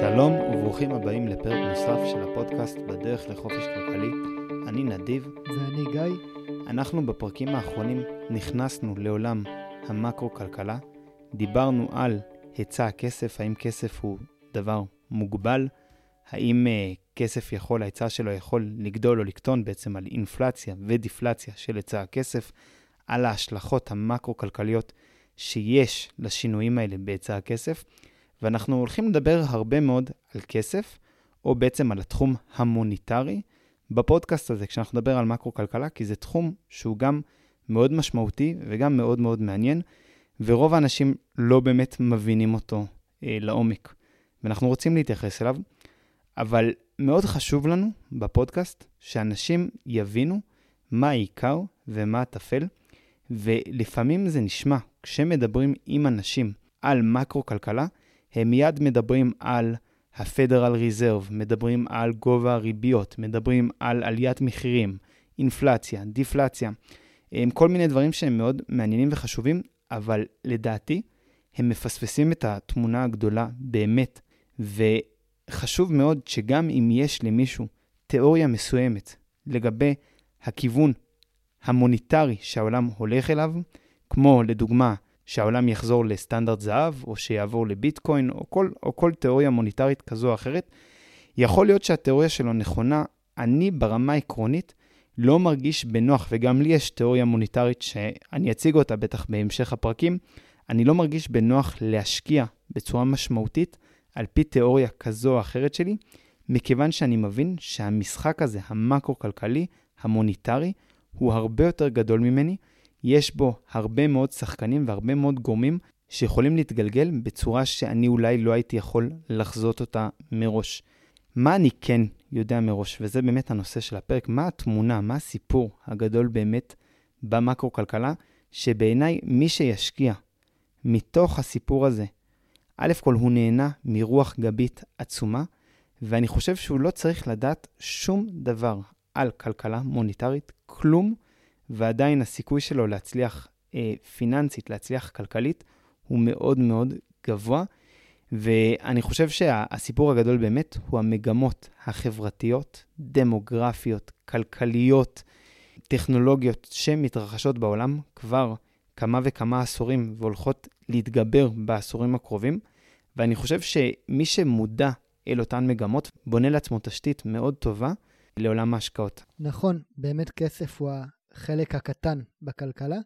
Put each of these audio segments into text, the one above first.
שלום וברוכים הבאים לפרק נוסף של הפודקאסט בדרך לחופש כלכלי. אני נדיב. ואני גיא. אנחנו בפרקים האחרונים נכנסנו לעולם המקרו-כלכלה. דיברנו על היצע הכסף, האם כסף הוא דבר מוגבל, האם uh, כסף יכול, ההיצע שלו יכול לגדול או לקטון בעצם על אינפלציה ודיפלציה של היצע הכסף, על ההשלכות המקרו-כלכליות שיש לשינויים האלה בהיצע הכסף. ואנחנו הולכים לדבר הרבה מאוד על כסף, או בעצם על התחום המוניטרי, בפודקאסט הזה, כשאנחנו נדבר על מקרו-כלכלה, כי זה תחום שהוא גם מאוד משמעותי וגם מאוד מאוד מעניין, ורוב האנשים לא באמת מבינים אותו אה, לעומק, ואנחנו רוצים להתייחס אליו, אבל מאוד חשוב לנו בפודקאסט שאנשים יבינו מה העיקר ומה הטפל, ולפעמים זה נשמע, כשמדברים עם אנשים על מקרו-כלכלה, הם מיד מדברים על ה-Federal Reserve, מדברים על גובה הריביות, מדברים על עליית מחירים, אינפלציה, דיפלציה, הם כל מיני דברים שהם מאוד מעניינים וחשובים, אבל לדעתי הם מפספסים את התמונה הגדולה באמת, וחשוב מאוד שגם אם יש למישהו תיאוריה מסוימת לגבי הכיוון המוניטרי שהעולם הולך אליו, כמו לדוגמה שהעולם יחזור לסטנדרט זהב, או שיעבור לביטקוין, או כל, או כל תיאוריה מוניטרית כזו או אחרת. יכול להיות שהתיאוריה שלו נכונה, אני ברמה העקרונית לא מרגיש בנוח, וגם לי יש תיאוריה מוניטרית שאני אציג אותה בטח בהמשך הפרקים, אני לא מרגיש בנוח להשקיע בצורה משמעותית על פי תיאוריה כזו או אחרת שלי, מכיוון שאני מבין שהמשחק הזה, המקרו-כלכלי, המוניטרי, הוא הרבה יותר גדול ממני, יש בו הרבה מאוד שחקנים והרבה מאוד גורמים שיכולים להתגלגל בצורה שאני אולי לא הייתי יכול לחזות אותה מראש. מה אני כן יודע מראש, וזה באמת הנושא של הפרק, מה התמונה, מה הסיפור הגדול באמת במקרו-כלכלה, שבעיניי מי שישקיע מתוך הסיפור הזה, א' כל הוא נהנה מרוח גבית עצומה, ואני חושב שהוא לא צריך לדעת שום דבר על כלכלה מוניטרית, כלום, ועדיין הסיכוי שלו להצליח אה, פיננסית, להצליח כלכלית, הוא מאוד מאוד גבוה. ואני חושב שהסיפור הגדול באמת הוא המגמות החברתיות, דמוגרפיות, כלכליות, טכנולוגיות שמתרחשות בעולם כבר כמה וכמה עשורים והולכות להתגבר בעשורים הקרובים. ואני חושב שמי שמודע אל אותן מגמות, בונה לעצמו תשתית מאוד טובה לעולם ההשקעות. נכון, באמת כסף הוא החלק הקטן בכלכלה.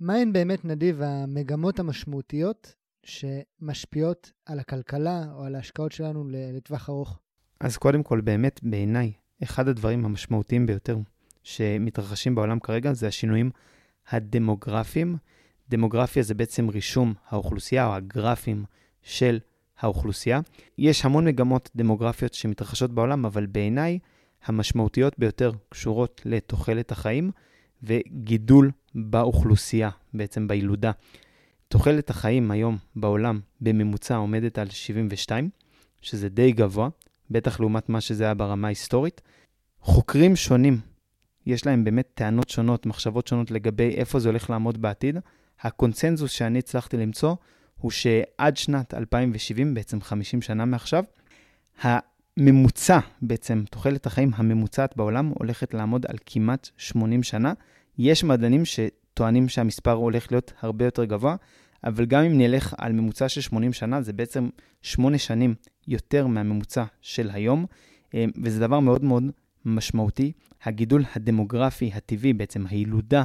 מהן באמת, נדיב, המגמות המשמעותיות שמשפיעות על הכלכלה או על ההשקעות שלנו לטווח ארוך? אז קודם כל, באמת, בעיניי, אחד הדברים המשמעותיים ביותר שמתרחשים בעולם כרגע זה השינויים הדמוגרפיים. דמוגרפיה זה בעצם רישום האוכלוסייה או הגרפים של האוכלוסייה. יש המון מגמות דמוגרפיות שמתרחשות בעולם, אבל בעיניי המשמעותיות ביותר קשורות לתוחלת החיים וגידול באוכלוסייה, בעצם בילודה. תוחלת החיים היום בעולם בממוצע עומדת על 72, שזה די גבוה, בטח לעומת מה שזה היה ברמה ההיסטורית. חוקרים שונים, יש להם באמת טענות שונות, מחשבות שונות לגבי איפה זה הולך לעמוד בעתיד. הקונצנזוס שאני הצלחתי למצוא הוא שעד שנת 2070, בעצם 50 שנה מעכשיו, הממוצע, בעצם תוחלת החיים הממוצעת בעולם הולכת לעמוד על כמעט 80 שנה. יש מדענים שטוענים שהמספר הולך להיות הרבה יותר גבוה, אבל גם אם נלך על ממוצע של 80 שנה, זה בעצם 8 שנים יותר מהממוצע של היום, אה, וזה דבר מאוד מאוד משמעותי. הגידול הדמוגרפי הטבעי, בעצם הילודה,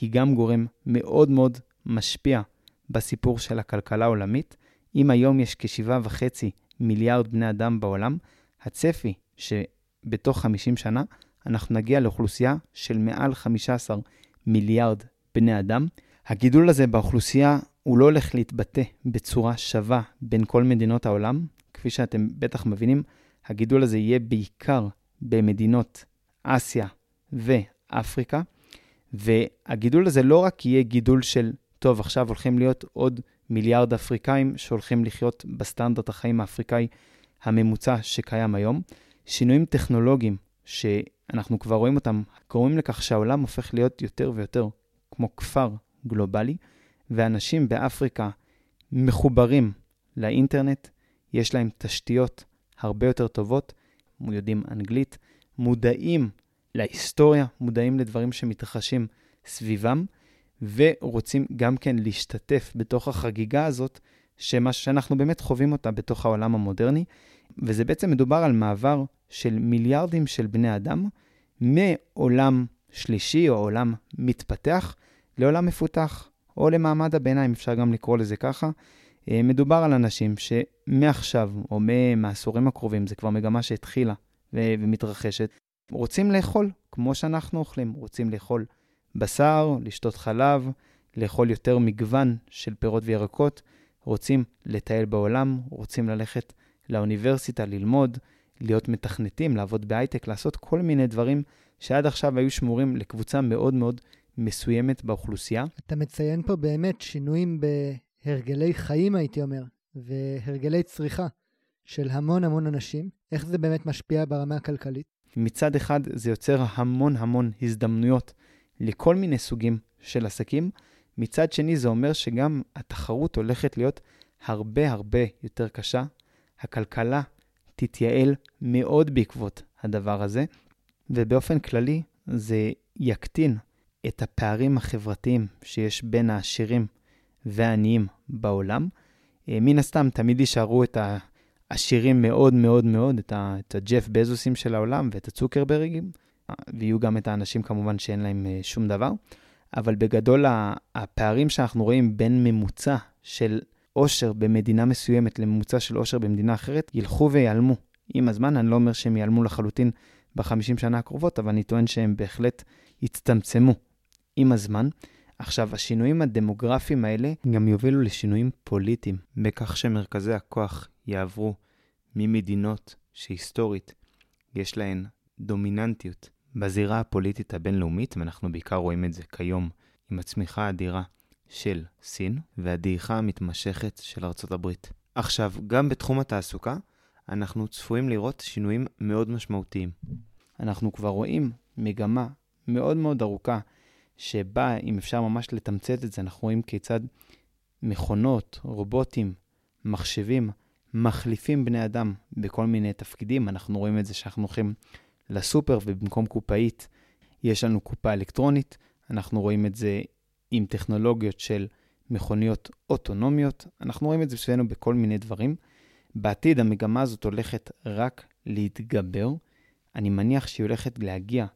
היא גם גורם מאוד מאוד משפיע בסיפור של הכלכלה העולמית. אם היום יש כ-7.5 מיליארד בני אדם בעולם, הצפי שבתוך 50 שנה אנחנו נגיע לאוכלוסייה של מעל 15 מיליארד בני אדם. הגידול הזה באוכלוסייה הוא לא הולך להתבטא בצורה שווה בין כל מדינות העולם. כפי שאתם בטח מבינים, הגידול הזה יהיה בעיקר במדינות אסיה ואפריקה, והגידול הזה לא רק יהיה גידול של, טוב, עכשיו הולכים להיות עוד מיליארד אפריקאים שהולכים לחיות בסטנדרט החיים האפריקאי הממוצע שקיים היום, שינויים טכנולוגיים שאנחנו כבר רואים אותם, גורמים לכך שהעולם הופך להיות יותר ויותר כמו כפר גלובלי, ואנשים באפריקה מחוברים לאינטרנט, יש להם תשתיות הרבה יותר טובות, יודעים אנגלית, מודעים להיסטוריה, מודעים לדברים שמתרחשים סביבם, ורוצים גם כן להשתתף בתוך החגיגה הזאת, שמה שאנחנו באמת חווים אותה בתוך העולם המודרני, וזה בעצם מדובר על מעבר של מיליארדים של בני אדם מעולם שלישי או עולם מתפתח לעולם מפותח, או למעמד הביניים, אפשר גם לקרוא לזה ככה. אה, מדובר על אנשים שמעכשיו, או מהעשורים הקרובים, זה כבר מגמה שהתחילה ומתרחשת, רוצים לאכול כמו שאנחנו אוכלים, רוצים לאכול בשר, לשתות חלב, לאכול יותר מגוון של פירות וירקות, רוצים לטייל בעולם, רוצים ללכת לאוניברסיטה, ללמוד, להיות מתכנתים, לעבוד בהייטק, לעשות כל מיני דברים שעד עכשיו היו שמורים לקבוצה מאוד מאוד מסוימת באוכלוסייה. אתה מציין פה באמת שינויים בהרגלי חיים, הייתי אומר, והרגלי צריכה של המון המון אנשים. איך זה באמת משפיע ברמה הכלכלית? מצד אחד, זה יוצר המון המון הזדמנויות לכל מיני סוגים של עסקים. מצד שני, זה אומר שגם התחרות הולכת להיות הרבה הרבה יותר קשה. הכלכלה תתייעל מאוד בעקבות הדבר הזה, ובאופן כללי זה יקטין את הפערים החברתיים שיש בין העשירים והעניים בעולם. אה, מן הסתם, תמיד יישארו את העשירים מאוד מאוד מאוד, את, את הג'ף בזוסים של העולם ואת הצוקרברגים, ויהיו גם את האנשים כמובן שאין להם אה, שום דבר. אבל בגדול, הפערים שאנחנו רואים בין ממוצע של עושר במדינה מסוימת לממוצע של עושר במדינה אחרת, ילכו ויעלמו עם הזמן. אני לא אומר שהם ייעלמו לחלוטין ב-50 שנה הקרובות, אבל אני טוען שהם בהחלט יצטמצמו עם הזמן. עכשיו, השינויים הדמוגרפיים האלה גם יובילו לשינויים פוליטיים, בכך שמרכזי הכוח יעברו ממדינות שהיסטורית יש להן דומיננטיות בזירה הפוליטית הבינלאומית, ואנחנו בעיקר רואים את זה כיום עם הצמיחה האדירה של סין והדעיכה המתמשכת של ארצות הברית. עכשיו, גם בתחום התעסוקה, אנחנו צפויים לראות שינויים מאוד משמעותיים. אנחנו כבר רואים מגמה מאוד מאוד ארוכה, שבה, אם אפשר ממש לתמצת את זה, אנחנו רואים כיצד מכונות, רובוטים, מחשבים, מחליפים בני אדם בכל מיני תפקידים. אנחנו רואים את זה שאנחנו הולכים לסופר ובמקום קופאית יש לנו קופה אלקטרונית. אנחנו רואים את זה עם טכנולוגיות של מכוניות אוטונומיות. אנחנו רואים את זה אצלנו בכל מיני דברים. בעתיד המגמה הזאת הולכת רק להתגבר. אני מניח שהיא הולכת להגיע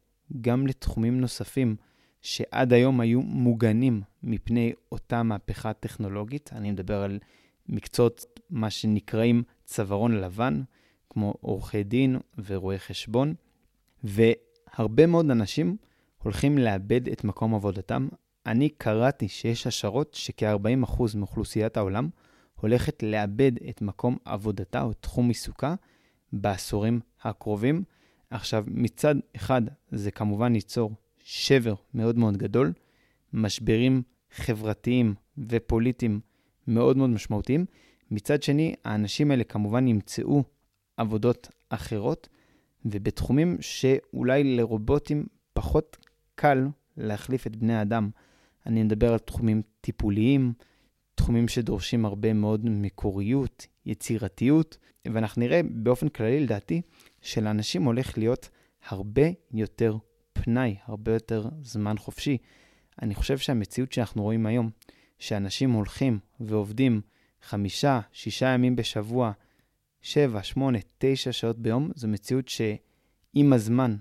גם לתחומים נוספים שעד היום היו מוגנים מפני אותה מהפכה טכנולוגית. אני מדבר על מקצועות, מה שנקראים צווארון לבן, כמו עורכי דין ורואי חשבון, והרבה מאוד אנשים הולכים לאבד את מקום עבודתם. אני קראתי שיש השערות שכ-40% מאוכלוסיית העולם הולכת לאבד את מקום עבודתה או תחום עיסוקה בעשורים הקרובים. עכשיו, מצד אחד, זה כמובן ייצור שבר מאוד מאוד גדול, משברים חברתיים ופוליטיים מאוד מאוד משמעותיים. מצד שני, האנשים האלה כמובן ימצאו עבודות אחרות, ובתחומים שאולי לרובוטים פחות קל להחליף את בני האדם. אני מדבר על תחומים טיפוליים, תחומים שדורשים הרבה מאוד מקוריות, יצירתיות, ואנחנו נראה באופן כללי, לדעתי, שלאנשים הולך להיות הרבה יותר פנאי, הרבה יותר זמן חופשי. אני חושב שהמציאות שאנחנו רואים היום, שאנשים הולכים ועובדים חמישה, שישה ימים בשבוע, שבע, שמונה, תשע שעות ביום, זו מציאות שעם הזמן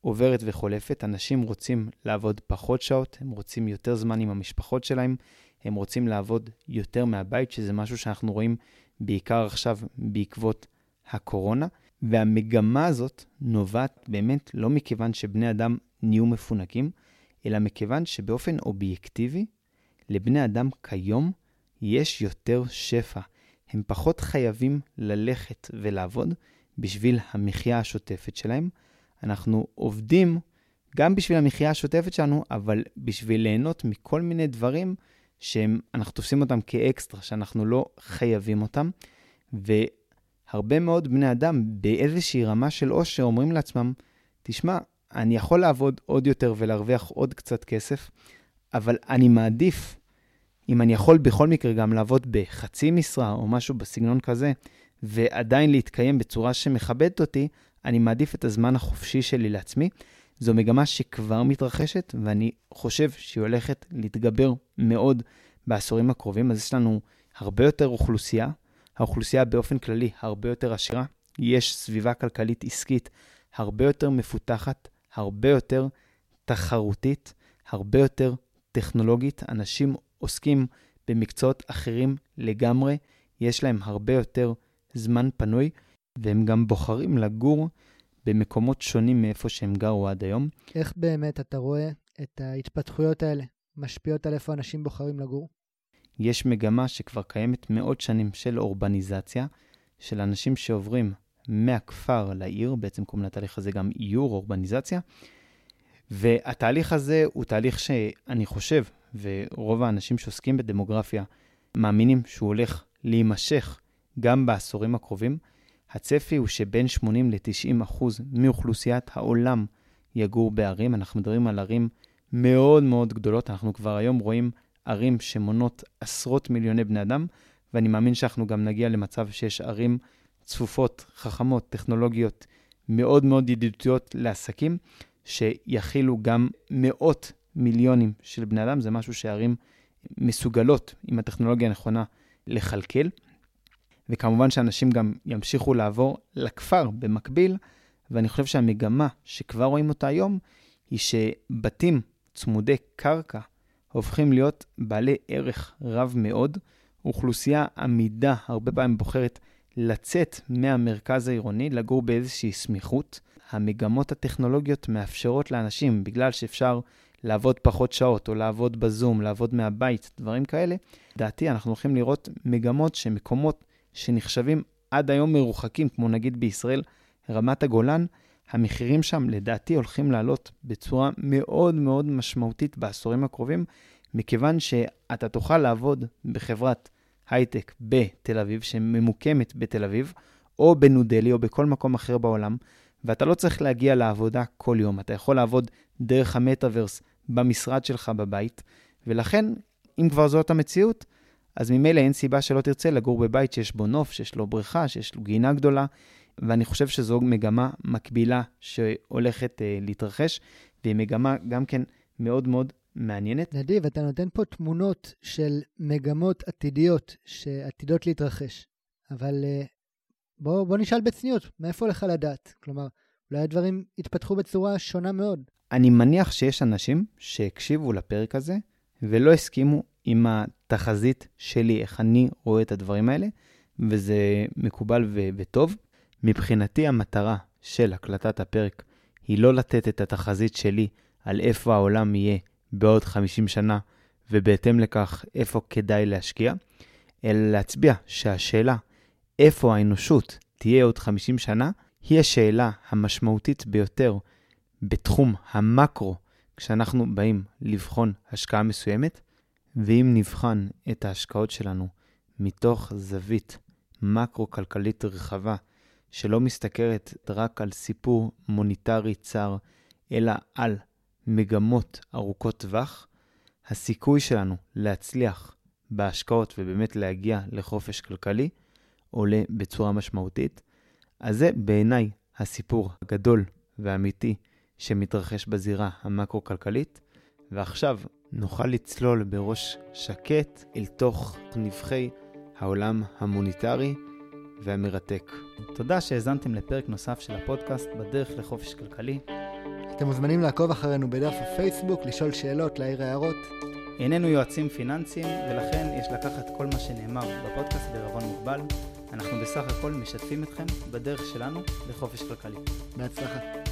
עוברת וחולפת. אנשים רוצים לעבוד פחות שעות, הם רוצים יותר זמן עם המשפחות שלהם, הם רוצים לעבוד יותר מהבית, שזה משהו שאנחנו רואים בעיקר עכשיו בעקבות הקורונה. והמגמה הזאת נובעת באמת לא מכיוון שבני אדם נהיו מפונקים, אלא מכיוון שבאופן אובייקטיבי, לבני אדם כיום יש יותר שפע. הם פחות חייבים ללכת ולעבוד בשביל המחיה השוטפת שלהם. אנחנו עובדים גם בשביל המחיה השוטפת שלנו, אבל בשביל ליהנות מכל מיני דברים שאנחנו תופסים אותם כאקסטרה, שאנחנו לא חייבים אותם. והרבה מאוד בני אדם באיזושהי רמה של עושר אומרים לעצמם, תשמע, אני יכול לעבוד עוד יותר ולהרוויח עוד קצת כסף, אבל אני מעדיף, אם אני יכול בכל מקרה גם לעבוד בחצי משרה או משהו בסגנון כזה, ועדיין להתקיים בצורה שמכבדת אותי, אני מעדיף את הזמן החופשי שלי לעצמי. זו מגמה שכבר מתרחשת, ואני חושב שהיא הולכת להתגבר מאוד בעשורים הקרובים. אז יש לנו הרבה יותר אוכלוסייה, האוכלוסייה באופן כללי הרבה יותר עשירה, יש סביבה כלכלית עסקית הרבה יותר מפותחת, הרבה יותר תחרותית, הרבה יותר טכנולוגית. אנשים עוסקים במקצועות אחרים לגמרי, יש להם הרבה יותר זמן פנוי, והם גם בוחרים לגור במקומות שונים מאיפה שהם גרו עד היום. איך באמת אתה רואה את ההתפתחויות האלה משפיעות על איפה אנשים בוחרים לגור? יש מגמה שכבר קיימת מאות שנים של אורבניזציה, של אנשים שעוברים מהכפר לעיר, בעצם קוראים לתהליך הזה גם איור, אורבניזציה, והתהליך הזה הוא תהליך שאני חושב, ורוב האנשים שעוסקים בדמוגרפיה מאמינים שהוא הולך להימשך גם בעשורים הקרובים. הצפי הוא שבין 80 ל-90 אחוז מאוכלוסיית העולם יגור בערים. אנחנו מדברים על ערים מאוד מאוד גדולות. אנחנו כבר היום רואים ערים שמונות עשרות מיליוני בני אדם, ואני מאמין שאנחנו גם נגיע למצב שיש ערים צפופות, חכמות, טכנולוגיות, מאוד מאוד ידידותיות לעסקים, שיכילו גם מאות מיליונים של בני אדם. זה משהו שערים מסוגלות, עם הטכנולוגיה הנכונה, לכלכל. וכמובן שאנשים גם ימשיכו לעבור לכפר במקביל, ואני חושב שהמגמה שכבר רואים אותה היום, היא שבתים צמודי קרקע הופכים להיות בעלי ערך רב מאוד. אוכלוסייה עמידה הרבה פעמים בוחרת לצאת מהמרכז העירוני, לגור באיזושהי סמיכות. המגמות הטכנולוגיות מאפשרות לאנשים, בגלל שאפשר לעבוד פחות שעות, או לעבוד בזום, לעבוד מהבית, דברים כאלה, לדעתי אנחנו הולכים לראות מגמות שמקומות שנחשבים עד היום מרוחקים, כמו נגיד בישראל, רמת הגולן, המחירים שם לדעתי הולכים לעלות בצורה מאוד מאוד משמעותית בעשורים הקרובים, מכיוון שאתה תוכל לעבוד בחברת הייטק בתל אביב, שממוקמת בתל אביב, או בניו דלי, או בכל מקום אחר בעולם, ואתה לא צריך להגיע לעבודה כל יום. אתה יכול לעבוד דרך המטאוורס במשרד שלך בבית, ולכן, אם כבר זאת המציאות, אז ממילא אין סיבה שלא תרצה לגור בבית שיש בו נוף, שיש לו בריכה, שיש לו גינה גדולה, ואני חושב שזו מגמה מקבילה שהולכת אה, להתרחש, והיא מגמה גם כן מאוד מאוד מעניינת. נדיב, אתה נותן פה תמונות של מגמות עתידיות שעתידות להתרחש, אבל אה, בוא, בוא נשאל בצניעות, מאיפה לך לדעת? כלומר, אולי הדברים יתפתחו בצורה שונה מאוד. אני מניח שיש אנשים שהקשיבו לפרק הזה ולא הסכימו עם התחזית שלי, איך אני רואה את הדברים האלה, וזה מקובל ו- וטוב. מבחינתי המטרה של הקלטת הפרק היא לא לתת את התחזית שלי על איפה העולם יהיה בעוד 50 שנה, ובהתאם לכך איפה כדאי להשקיע, אלא להצביע שהשאלה איפה האנושות תהיה עוד 50 שנה, היא השאלה המשמעותית ביותר בתחום המקרו כשאנחנו באים לבחון השקעה מסוימת, ואם נבחן את ההשקעות שלנו מתוך זווית מקרו-כלכלית רחבה, שלא מסתכלת רק על סיפור מוניטרי צר, אלא על מגמות ארוכות טווח, הסיכוי שלנו להצליח בהשקעות ובאמת להגיע לחופש כלכלי עולה בצורה משמעותית. אז זה בעיניי הסיפור הגדול והאמיתי שמתרחש בזירה המקרו-כלכלית, ועכשיו נוכל לצלול בראש שקט אל תוך נבחי העולם המוניטרי והמרתק. תודה שהאזנתם לפרק נוסף של הפודקאסט בדרך לחופש כלכלי. אתם מוזמנים לעקוב אחרינו בדף הפייסבוק, לשאול שאלות, להעיר הערות. איננו יועצים פיננסיים, ולכן יש לקחת כל מה שנאמר בפודקאסט בערבון מוגבל. אנחנו בסך הכל משתפים אתכם בדרך שלנו לחופש כלכלי. בהצלחה.